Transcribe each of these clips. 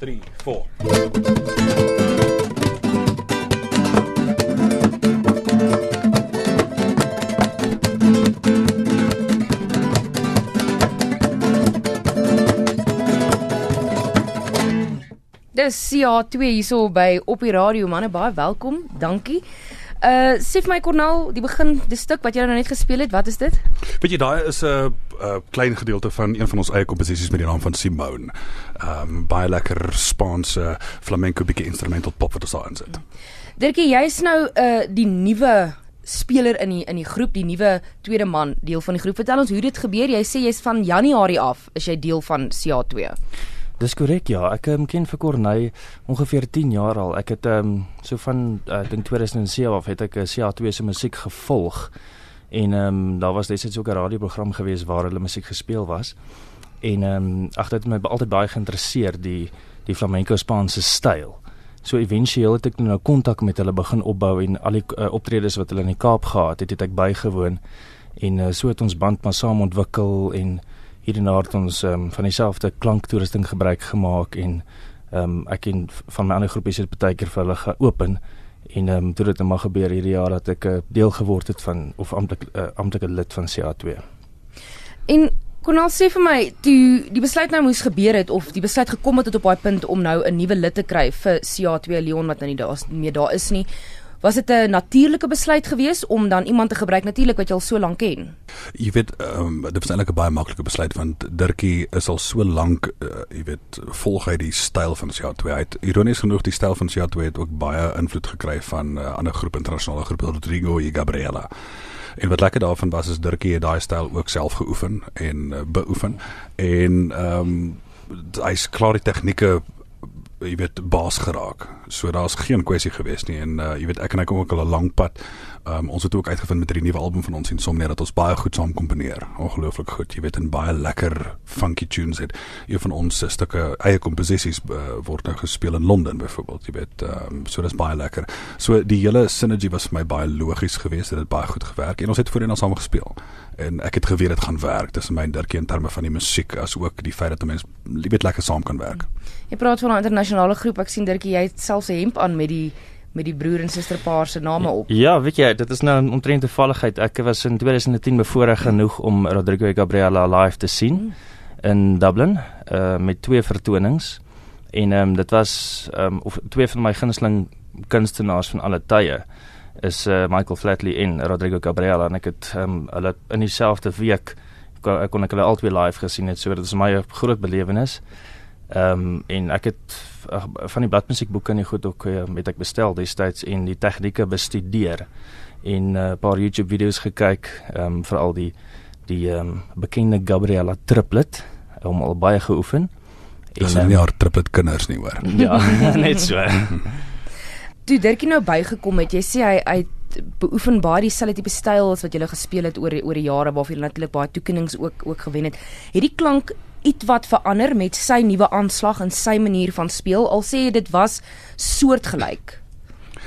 3 4 Dis CA2 hierso by op die radio manne baie welkom. Dankie. Uh sê vir my Cornel, die begin die stuk wat jy nou net gespeel het, wat is dit? Weet jy daai is 'n uh, uh, klein gedeelte van een van ons eie komposisies met die naam van Simone. Ehm um, baie lekker Spaanse flamenco bietjie instrumental pop wat ons daar insit. Dirkie, jy's nou uh die nuwe speler in die in die groep, die nuwe tweede man deel van die groep. Vertel ons hoe dit gebeur. Jy sê jy's van Januarie af is jy deel van CA2. Dis korrek ja. Ek um, ken vir Corneille ongeveer 10 jaar al. Ek het ehm um, so van uh, ek dink 2007 af het ek uh, CA2 se musiek gevolg. En ehm um, daar was destyds ook 'n radioprogram gewees waar hulle musiek gespeel was. En ehm um, ag dit het my altyd baie geïnteresseer die die flamenco Spaanse styl. So éventueel het ek nou kontak met hulle begin opbou en al die uh, optredes wat hulle in die Kaap gehad het, het ek bygewoon. En uh, so het ons band maar saam ontwikkel en hier en daar het ons um, van dieselfde klanktoerusting gebruik gemaak en um, ek en van my ander groepies het baie keer vir hulle geopen en ehm um, toe dit nou maar gebeur hierdie jaar dat ek 'n uh, deel geword het van of amptelik uh, amptelike lid van CA2. En Cornel sê vir my, toe die besluit nou moes gebeur het of die besluit gekom het tot op daai punt om nou 'n nuwe lid te kry vir CA2 Leon wat nou nie daar is meer daar is nie. Was dit 'n natuurlike besluit geweest om dan iemand te gebruik natuurlik wat jy al so lank ken? Jy weet, um, dit was eintlik 'n baie maklike besluit want Dirkie is al so lank, uh, jy weet, volg hy die styl van CA2. Hy het ironies genoeg die styl van CA2 het ook baie invloed gekry van 'n uh, ander groep internasionale groep Rodrigo y Gabriela. En wat lekker daarvan was is Dirkie het daai styl ook self geoefen en uh, beoefen en ehm um, hy's klaar die tegnieke jy weet baas geraak. So daar's geen kwessie gewees nie en uh, jy weet ek en hy kom ook al 'n lang pad. Um, ons het ook uitgevind met hierdie nuwe album van ons Insomnia dat ons baie goed saam komponeer. Ongelooflik goed. Jy weet en baie lekker funky tunes het. Een van ons stukke eie komposisies uh, word nou gespeel in Londen byvoorbeeld. Jy weet um, so dis baie lekker. So die hele synergy was vir my baie logies geweest. Dit het baie goed gewerk en ons het voorheen al saam gespeel en ek het geweet dit gaan werk tussen my en Dirkie in terme van die musiek as ook die feit dat 'n mens weet lekker saam kan werk. Jy praat van 'n internasionale groep. Ek sien Dirkie jy het selfs 'n hemp aan met die met die broer en suster paar se name op. Ja, weet jy, dit is nou 'n omtrent toevalligheid. Ek was in 2010 bevoorreg genoeg om Rodrigo y Gabriela live te sien hmm. in Dublin uh met twee vertonings. En ehm um, dit was ehm um, of twee van my gunsteling kunstenaars van alle tye is uh, Michael Flatley en Rodrigo Gabriela en ek het um, hulle in dieselfde week kon, kon ek hulle albei live gesien het so dit is my groot belewenis. Ehm um, en ek het uh, van die bladmusiekboeke en die goed ook uh, met ek bestel destyds en die tegnieke bestudeer en 'n uh, paar YouTube video's gekyk ehm um, vir al die die ehm um, bekende Gabriela triplet om al baie geoefen. Dis nie haar triplet kinders nie hoor. Ja, net so. toe Dirkie nou bygekom het, jy sê hy hy beoefen baie dieselfde tipe styl as wat jy gele gespeel het oor oor die jare waarvoor jy natuurlik baie toekennings ook ook gewen het. Het die klank ietwat verander met sy nuwe aanslag en sy manier van speel al sê jy dit was soortgelyk?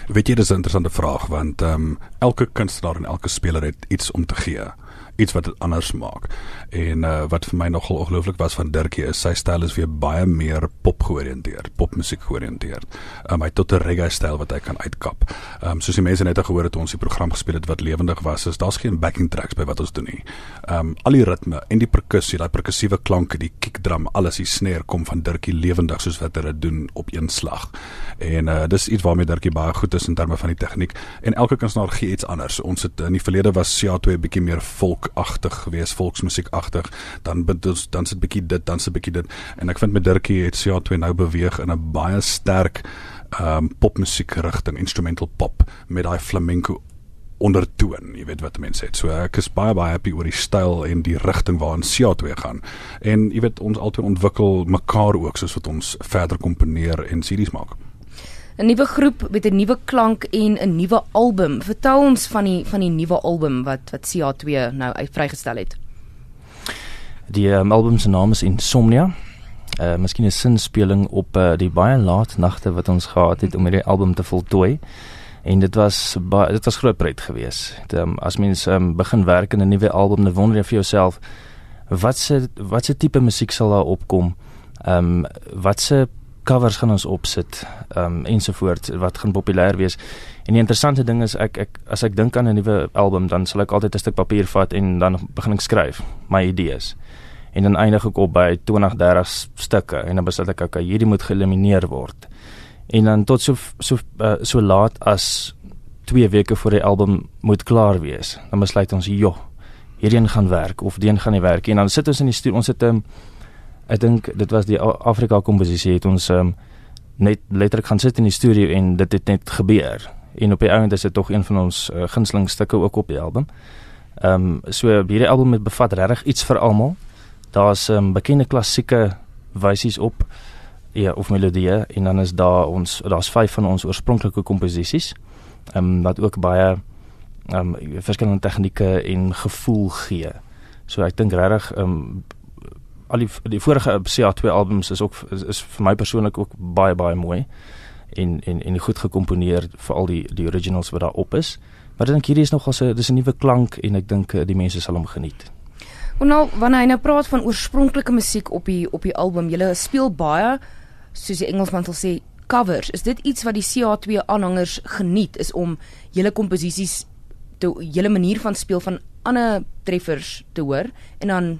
Weet jy dis 'n interessante vraag want ehm um, elke kunstenaar en elke speler het iets om te gee iets wat dit anders maak. En uh, wat vir my nogal ongelooflik was van Dirkie is sy styl is weer baie meer pop georiënteerd, popmusiek georiënteerd. Um, hy het tot 'n reggae styl wat hy kan uitkap. Ehm um, soos die mense net gehoor het ons die program gespeel het wat lewendig was, is daar's geen backing tracks by wat ons doen nie. Ehm um, al die ritme en die perkussie, daai perkussiewe klanke, die kickdrum, alles die snare kom van Dirkie lewendig soos wat hy dit doen op een slag. En uh, dis iets waarmee Dirkie baie goed is in terme van die tegniek en elke kunstenaar gee iets anders. Ons het in die verlede was CA2 bietjie meer folk folkagtig geweest, volksmusiekagtig, dan ons dan sit bietjie dit, dan sit bietjie dit. En ek vind met Dirkie het CA2 nou beweeg in 'n baie sterk ehm um, popmusiek rigting, instrumental pop met daai flamenco ondertoon, jy weet wat mense sê. So ek is baie baie happy oor die styl en die rigting waarin CA2 gaan. En jy weet ons altyd ontwikkel mekaar ook soos wat ons verder komponeer en series maak. 'n nuwe groep met 'n nuwe klank en 'n nuwe album. Vertel ons van die van die nuwe album wat wat CA2 nou uit vrygestel het. Die um, album se naam is Insomnia. Uh miskien 'n sinspeling op uh, die baie laat nagte wat ons gehad het om hierdie album te voltooi. En dit was dit was groot pret geweest. Um, as mens um, begin werk aan 'n nuwe album, dan wonder jy vir jouself wat se wat se tipe musiek sal daar opkom? Ehm um, wat se covers gaan ons opsit, ehm um, ensovoorts wat gaan populêr wees. En die interessante ding is ek ek as ek dink aan 'n nuwe album, dan sal ek altyd 'n stuk papier vat en dan begin ek skryf my idees. En dan eindig ek op by 20, 30 stukke en dan besluit ek okay, hierdie moet geëlimineer word. En dan tot so so uh, so laat as 2 weke voor die album moet klaar wees, dan besluit ons, "Joh, hierdie gaan werk of die een gaan nie werk nie." En dan sit ons in die studio, ons het 'n um, ek dink dit was die Afrika komposisie het ons um, net letterlik gaan sit in die studio en dit het net gebeur en op die einde is dit tog een van ons uh, gunsteling stukke ook op die album. Ehm um, so hierdie album het bevat regtig iets vir almal. Daar's ehm um, bekende klassieke wysies op ja of melodieë en dan is daar ons daar's vyf van ons oorspronklike komposisies. Ehm um, wat ook baie ehm um, verskillende tegnieke en gevoel gee. So ek dink regtig ehm um, al die die vorige CA2 albums is ook is, is vir my persoonlik ook baie baie mooi en en en goed gekomponeer vir al die die originals wat daar op is. Maar ek dink hierdie is nogal so dis 'n nuwe klank en ek dink eh, die mense sal hom geniet. En nou wanneer hy nou praat van oorspronklike musiek op die op die album, jy speel baie soos die Engelsman sal sê covers. Is dit iets wat die CA2 aanhangers geniet is om julle komposisies te julle manier van speel van ander treffers te hoor en dan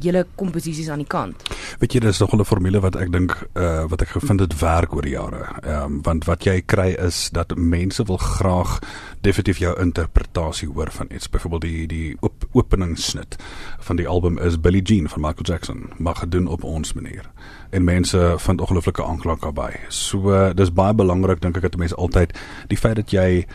julle komposisies aan die kant. Weet jy dis nog 'n formule wat ek dink uh wat ek gevind het werk oor die jare. Ehm um, want wat jy kry is dat mense wil graag definitief jou interpretasie hoor van iets. Byvoorbeeld die die op, openingssnit van die album is Billie Jean van Michael Jackson, maar gedoen op ons manier. En mense vind ongelooflike aanklank daarbey. So uh, dis baie belangrik dink ek dat mense altyd die feit dat jy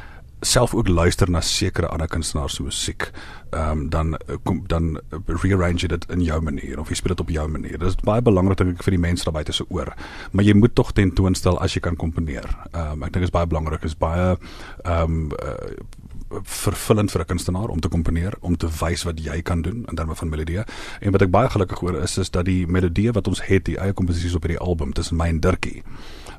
self ook luister na sekere ander kunstenaars se musiek, ehm um, dan kom dan rearrange jy dit in jou manier of jy speel dit op jou manier. Dit is baie belangrik dink ek vir die mense daar buite se oor. Maar jy moet tog tentoonstel as jy kan komponeer. Ehm um, ek dink dit is baie belangrik. is baie ehm um, uh, vervullend vir 'n kunstenaar om te komponeer, om te wys wat jy kan doen in terme van melodie. En wat ek baie gelukkig oor is is dat die melodie wat ons het, die eie komposisies op hierdie album tussen my en Dirkie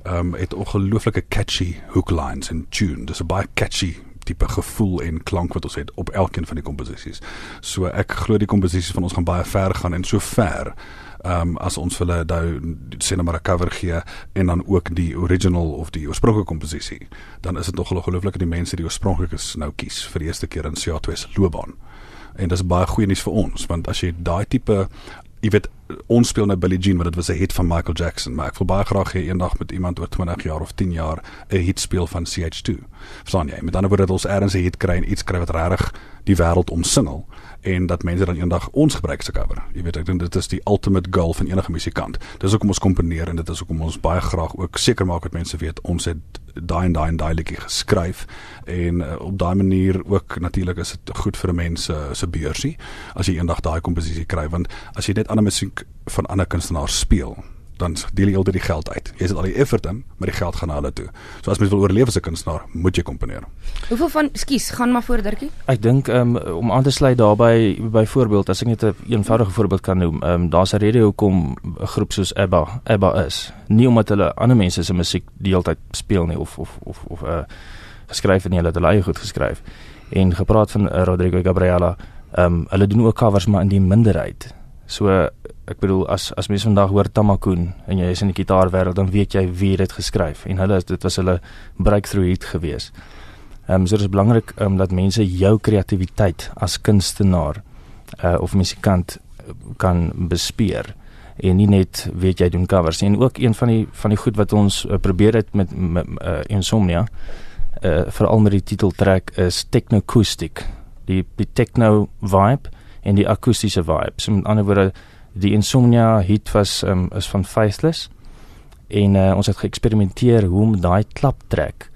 ehm um, het ongelooflike catchy hook lines en tune. Dis 'n baie catchy tipe gevoel en klank wat ons het op elkeen van die komposisies. So ek glo die komposisies van ons gaan baie ver gaan en so ver ehm um, as ons hulle nou sien maar 'n cover gee en dan ook die original of die oorspronklike komposisie, dan is dit nog ongelooflik dat die mense die oorspronklikes nou kies vir die eerste keer in CA2 se loopbaan. En dis baie goeie nuus vir ons want as jy daai tipe jy weet ons speel nou Billie Jean maar dit was 'n hit van Michael Jackson maar ek wil baie graag hê eendag met iemand oor 20 jaar of 10 jaar 'n hit speel van CH2 verstaan jy met ander woorde dat ons ergens 'n hit kry en iets kry wat regtig die wêreld omsingel en dat mense dan eendag ons gebruik se cover. Jy weet ek dink dit is die ultimate goal van enige musikant. Dis hoekom ons komponeer en dit is hoekom ons baie graag ook seker maak dat mense weet ons het daai en daai en daai liedjie geskryf. En uh, op daai manier ook natuurlik is dit goed vir mense se beursie as jy eendag daai komposisie kry. Want as jy net ander musiek van ander kunstenaars speel dan deel jy al die geld uit. Jy sit al die effort in, maar die geld gaan na hulle toe. So as mens wil oorleef as 'n kunstenaar, moet jy komponeer. Hoeveel van, skus, gaan maar voor Dirkie? Ek dink um, om aan te sluit daarbey byvoorbeeld as ek net 'n een eenvoudige voorbeeld kan noem, um, daar's 'n rede hoekom 'n groep soos ABBA, ABBA is. Nie omdat hulle ander mense se musiek die hele tyd speel nie of of of of uh geskryf en hulle het hulle eie goed geskryf. En gepraat van uh, Rodrigo Gabriela, um, hulle doen ook covers maar in die minderheid. So ek bedoel as as mense vandag hoor Tamakoen en jy is in die gitaarwêreld dan weet jy wie dit geskryf en hulle dit was hulle breakthrough hit geweest. Ehm um, so dit is belangrik um, dat mense jou kreatiwiteit as kunstenaar uh, of musikant kan bespeer en nie net weet jy doen covers en ook een van die van die goed wat ons uh, probeer het met, met uh, Insomnia uh, veral met die titeltrek is Technoacoustic die die techno vibe en die akoestiese vibe. So met ander woorde, die Insomnia hit was um, is van Faithless en uh, ons het geëksperimenteer hoe om daai klap trek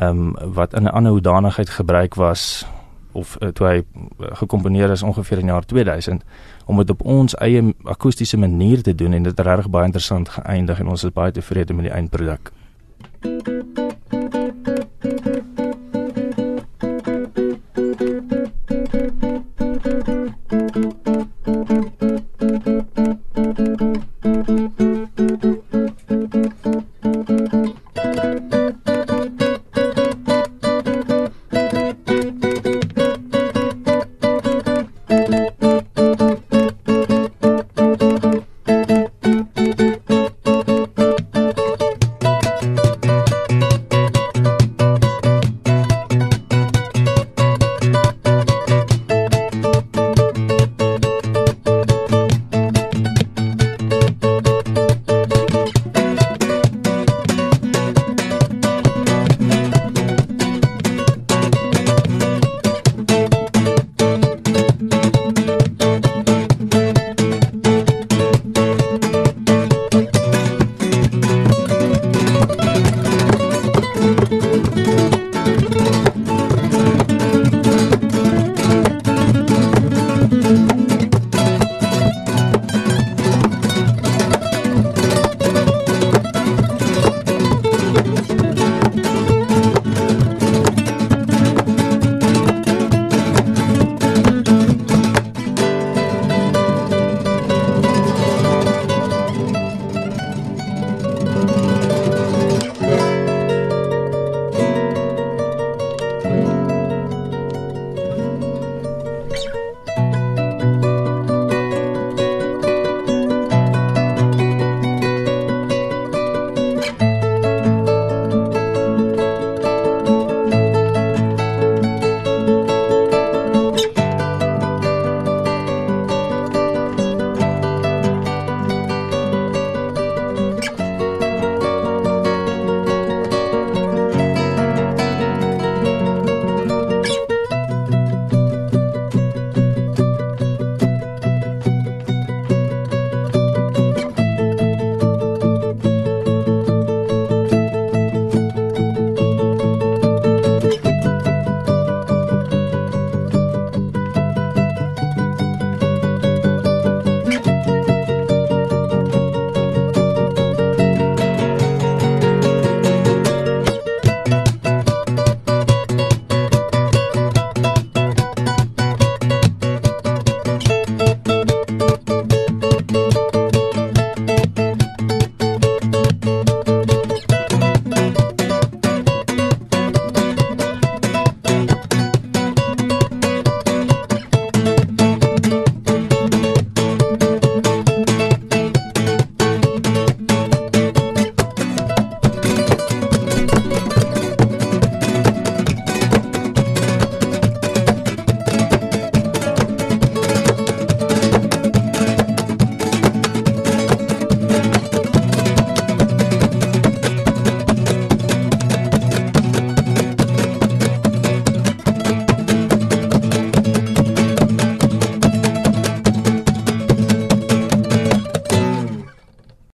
ehm um, wat in 'n ander hoedanigheid gebruik was of uh, toe hy uh, gekomponeer is ongeveer in jaar 2000 om dit op ons eie akoestiese manier te doen en dit het regtig baie interessant geëindig en ons is baie tevrede met die eindproduk.